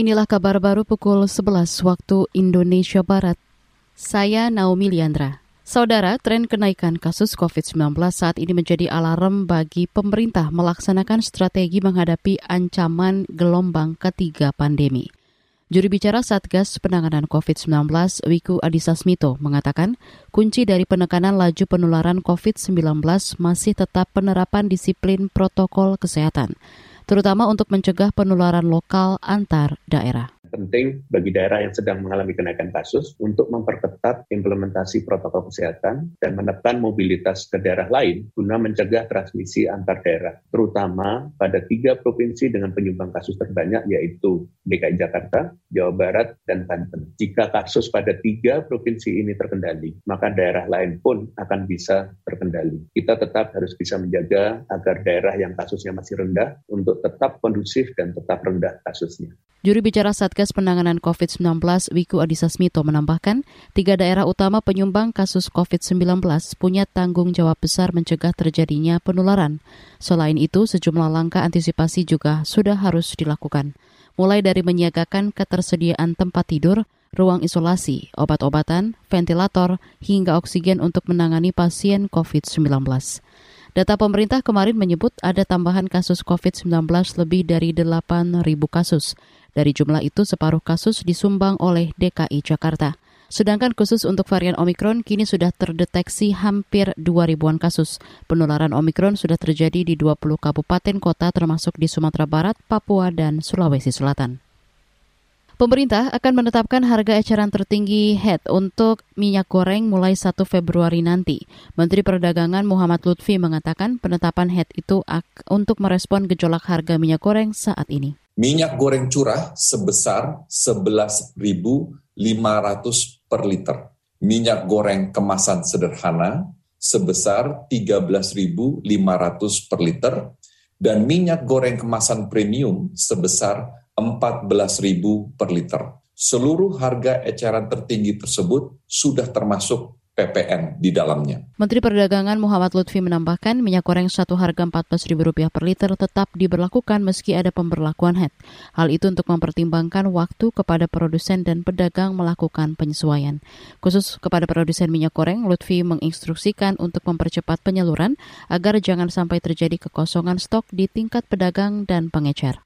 Inilah kabar baru pukul 11 waktu Indonesia Barat. Saya Naomi Liandra. Saudara, tren kenaikan kasus COVID-19 saat ini menjadi alarm bagi pemerintah melaksanakan strategi menghadapi ancaman gelombang ketiga pandemi. Juri bicara Satgas Penanganan COVID-19, Wiku Adhisa Smito, mengatakan kunci dari penekanan laju penularan COVID-19 masih tetap penerapan disiplin protokol kesehatan terutama untuk mencegah penularan lokal antar daerah penting bagi daerah yang sedang mengalami kenaikan kasus untuk memperketat implementasi protokol kesehatan dan menekan mobilitas ke daerah lain guna mencegah transmisi antar daerah, terutama pada tiga provinsi dengan penyumbang kasus terbanyak yaitu DKI Jakarta, Jawa Barat, dan Banten. Jika kasus pada tiga provinsi ini terkendali, maka daerah lain pun akan bisa terkendali. Kita tetap harus bisa menjaga agar daerah yang kasusnya masih rendah untuk tetap kondusif dan tetap rendah kasusnya. Juri bicara Satgas Penanganan COVID-19 Wiku Adhisa Smito menambahkan, tiga daerah utama penyumbang kasus COVID-19 punya tanggung jawab besar mencegah terjadinya penularan. Selain itu, sejumlah langkah antisipasi juga sudah harus dilakukan, mulai dari menyiagakan ketersediaan tempat tidur, ruang isolasi, obat-obatan, ventilator, hingga oksigen untuk menangani pasien COVID-19. Data pemerintah kemarin menyebut ada tambahan kasus COVID-19 lebih dari 8.000 kasus. Dari jumlah itu, separuh kasus disumbang oleh DKI Jakarta. Sedangkan khusus untuk varian Omikron kini sudah terdeteksi hampir 2.000-an kasus. Penularan Omikron sudah terjadi di 20 kabupaten kota termasuk di Sumatera Barat, Papua, dan Sulawesi Selatan. Pemerintah akan menetapkan harga eceran tertinggi HED untuk minyak goreng mulai 1 Februari nanti. Menteri Perdagangan Muhammad Lutfi mengatakan penetapan HED itu untuk merespon gejolak harga minyak goreng saat ini. Minyak goreng curah sebesar 11.500 per liter. Minyak goreng kemasan sederhana sebesar 13.500 per liter dan minyak goreng kemasan premium sebesar 14.000 per liter. Seluruh harga eceran tertinggi tersebut sudah termasuk PPN di dalamnya. Menteri Perdagangan Muhammad Lutfi menambahkan minyak goreng satu harga Rp14.000 per liter tetap diberlakukan meski ada pemberlakuan HED. Hal itu untuk mempertimbangkan waktu kepada produsen dan pedagang melakukan penyesuaian. Khusus kepada produsen minyak goreng, Lutfi menginstruksikan untuk mempercepat penyaluran agar jangan sampai terjadi kekosongan stok di tingkat pedagang dan pengecer.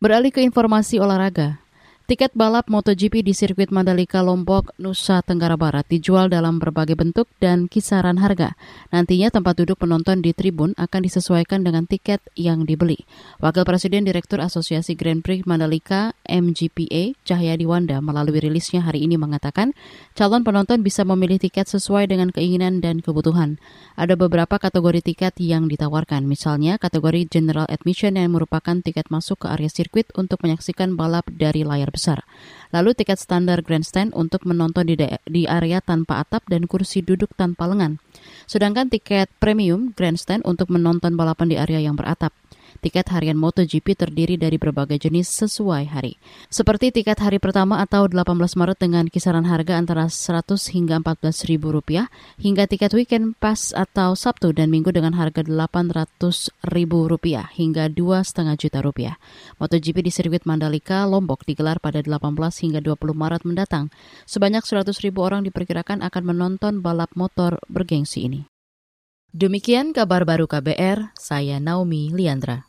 Beralih ke informasi olahraga. Tiket balap MotoGP di sirkuit Mandalika Lombok, Nusa Tenggara Barat dijual dalam berbagai bentuk dan kisaran harga. Nantinya tempat duduk penonton di tribun akan disesuaikan dengan tiket yang dibeli. Wakil Presiden Direktur Asosiasi Grand Prix Mandalika MGPA, Cahyadi Wanda, melalui rilisnya hari ini mengatakan, calon penonton bisa memilih tiket sesuai dengan keinginan dan kebutuhan. Ada beberapa kategori tiket yang ditawarkan, misalnya kategori General Admission yang merupakan tiket masuk ke area sirkuit untuk menyaksikan balap dari layar besar besar. Lalu tiket standar grandstand untuk menonton di, di area tanpa atap dan kursi duduk tanpa lengan. Sedangkan tiket premium grandstand untuk menonton balapan di area yang beratap. Tiket harian MotoGP terdiri dari berbagai jenis sesuai hari. Seperti tiket hari pertama atau 18 Maret dengan kisaran harga antara 100 hingga 14 ribu rupiah, hingga tiket weekend pas atau Sabtu dan Minggu dengan harga 800 ribu rupiah hingga 2,5 juta rupiah. MotoGP di sirkuit Mandalika, Lombok digelar pada 18 hingga 20 Maret mendatang. Sebanyak 100 ribu orang diperkirakan akan menonton balap motor bergengsi ini. Demikian kabar baru KBR, saya Naomi Liandra.